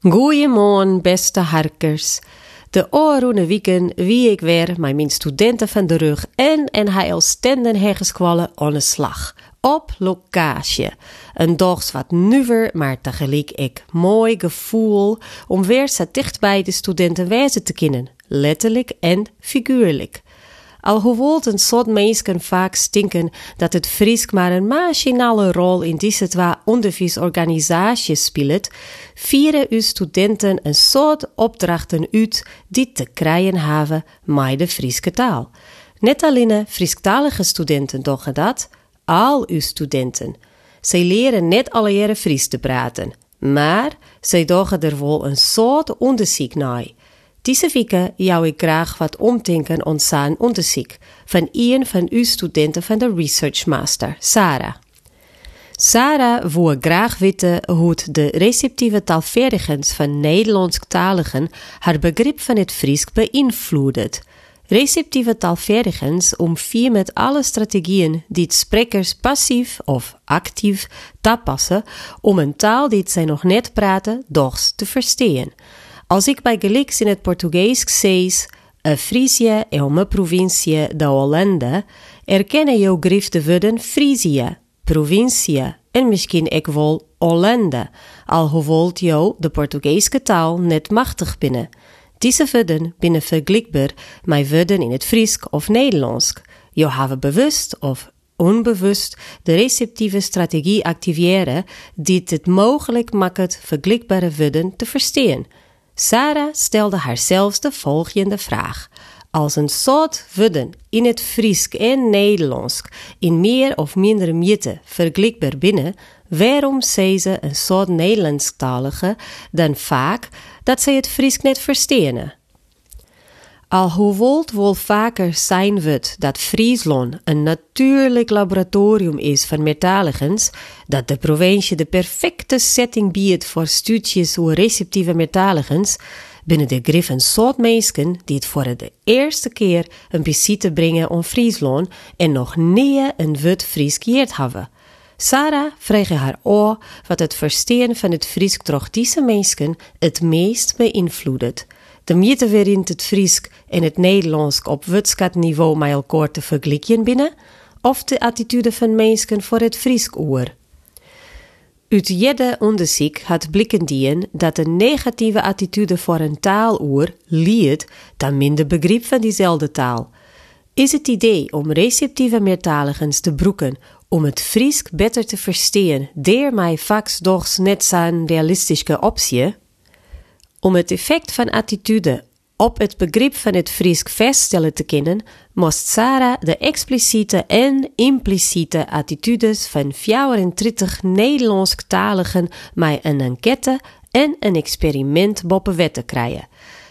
Goeiemorgen, beste harkers. De oorroene wieken wie ik weer met mijn studenten van de rug en en hij stenden hergeskwallen aan de slag. Op locatie. Een dogs wat nuver, maar tegelijk ik mooi gevoel om weer zo dicht bij de studenten wijzen te kennen. Letterlijk en figuurlijk. Alhoewel een soort mensen vaak stinken dat het Friesk maar een machinale rol in deze twee onderwijsorganisaties speelt, vieren uw studenten een soort opdrachten uit die te krijgen hebben met de Frieske taal. Net alleen Frieskalige studenten doen dat, al uw studenten. Zij leren net alle jaren Fries te praten, maar zij doen er wel een soort onderzoek naar. Deze week jou ik graag wat omdenken aan zijn onderzoek van een van uw studenten van de Research Master, Sarah. Sarah wil graag weten hoe de receptieve taalvaardigheid van Nederlandstaligen haar begrip van het Fries beïnvloedt. Receptieve taalvaardigheid omvier met alle strategieën die het sprekers passief of actief toepassen om een taal die zij nog net praten, doch te verstaan. Als ik bij geliks in het Portugees zeg, a Frisia é uma província da Holanda, erkennen jouw grif de woorden Frisia, provincia en misschien ook wel Hollanda, alhoewel jou de Portugese taal net machtig binnen. Deze woorden binnen vergelijkbaar met woorden in het Fries of Nederlands. Je hebben bewust of onbewust de receptieve strategie activeren die het mogelijk maakt vergelijkbare woorden te verstaan. Sarah stelde haarzelf de volgende vraag. Als een soort woorden in het Fries en Nederlands in meer of minder mate vergelijkbaar binnen, waarom zei ze een soort Nederlandstalige dan vaak dat zij het Fries net verstaan? Alhoewel wel vaker zijn wordt dat Friesland een natuurlijk laboratorium is van meertaligens, dat de provincie de perfecte setting biedt voor studies over receptieve meertaligens, binnen de grif een soort mensen die het voor de eerste keer een visite brengen om Friesland en nog niet een woord Fries geëerd hebben. Sarah vreeg haar oor wat het verstaan van het Fries door deze mensen het meest beïnvloedt. De miete waarin het Fries en het Nederlands op niveau met elkaar te vergelijken binnen, of de attitude van mensen voor het Fries oor. Uit jede onderzoek had blikken dien dat de negatieve attitude voor een taaloer liet dan minder begrip van diezelfde taal. Is het idee om receptieve meertaligens te broeken om het Fries beter te verstaan, der mij vaak dochs net zijn realistische optie? Om het effect van attitude op het begrip van het Fries vaststellen te kunnen, moest Sarah de expliciete en impliciete attitudes van 34 Nederlandstaligen met een enquête en een experiment boppen wetten krijgen.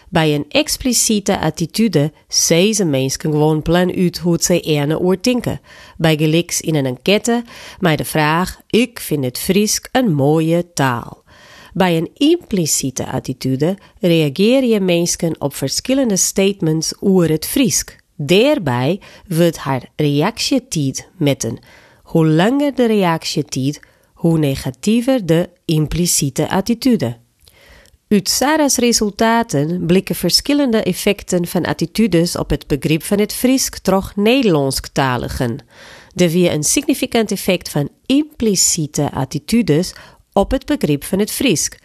Bij een expliciete attitude zei ze mensen gewoon plan uit hoe ze ene oor denken. Bij geliks in een enquête met de vraag: Ik vind het Fries een mooie taal. Bij een impliciete attitude reageer je mensen op verschillende statements over het Friesk. Daarbij wordt haar reactietijd meten. Hoe langer de reactietijd, hoe negatiever de impliciete attitude. Uit Sarah's resultaten blikken verschillende effecten van attitudes op het begrip van het Friesk toch Nederlandstaligen. De via een significant effect van impliciete attitudes op het begrip van het Friesk.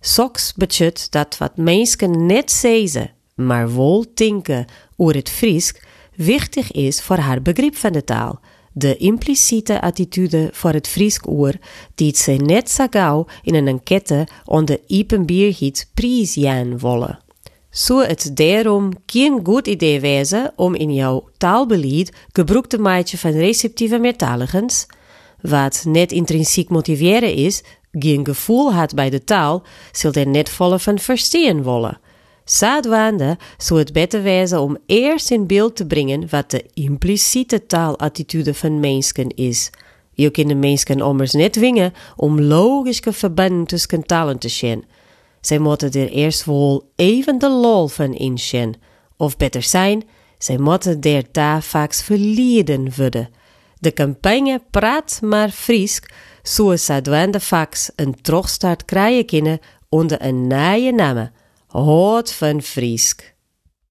Soks betekent dat wat mensen net zeggen, maar wel denken over het Friesk, wichtig is voor haar begrip van de taal. De impliciete attitude voor het Friesk oor, die ze net zo gauw in een enquête onder Ipenbierhit prijsjaan wollen. Zo het daarom geen goed idee wezen om in jouw taalbeleid gebruik te maken van receptieve meertaligens, wat net intrinsiek motiveren is, geen gevoel had bij de taal, zult er net volle van verstaan wollen. Zaadwaande zou het beter wezen om eerst in beeld te brengen wat de impliciete taalattitude van mensen is. Je kunt de mensen ommers net dwingen om logische verbanden tussen talen te zien. Zij moeten er eerst wel even de lol van inzien. Of beter zijn, zij moeten der daar vaak verliezen worden. De campagne Praat maar Friesk soe de fax een trogstart krijgen kunnen onder een nieuwe naam: Hoort van Friesk.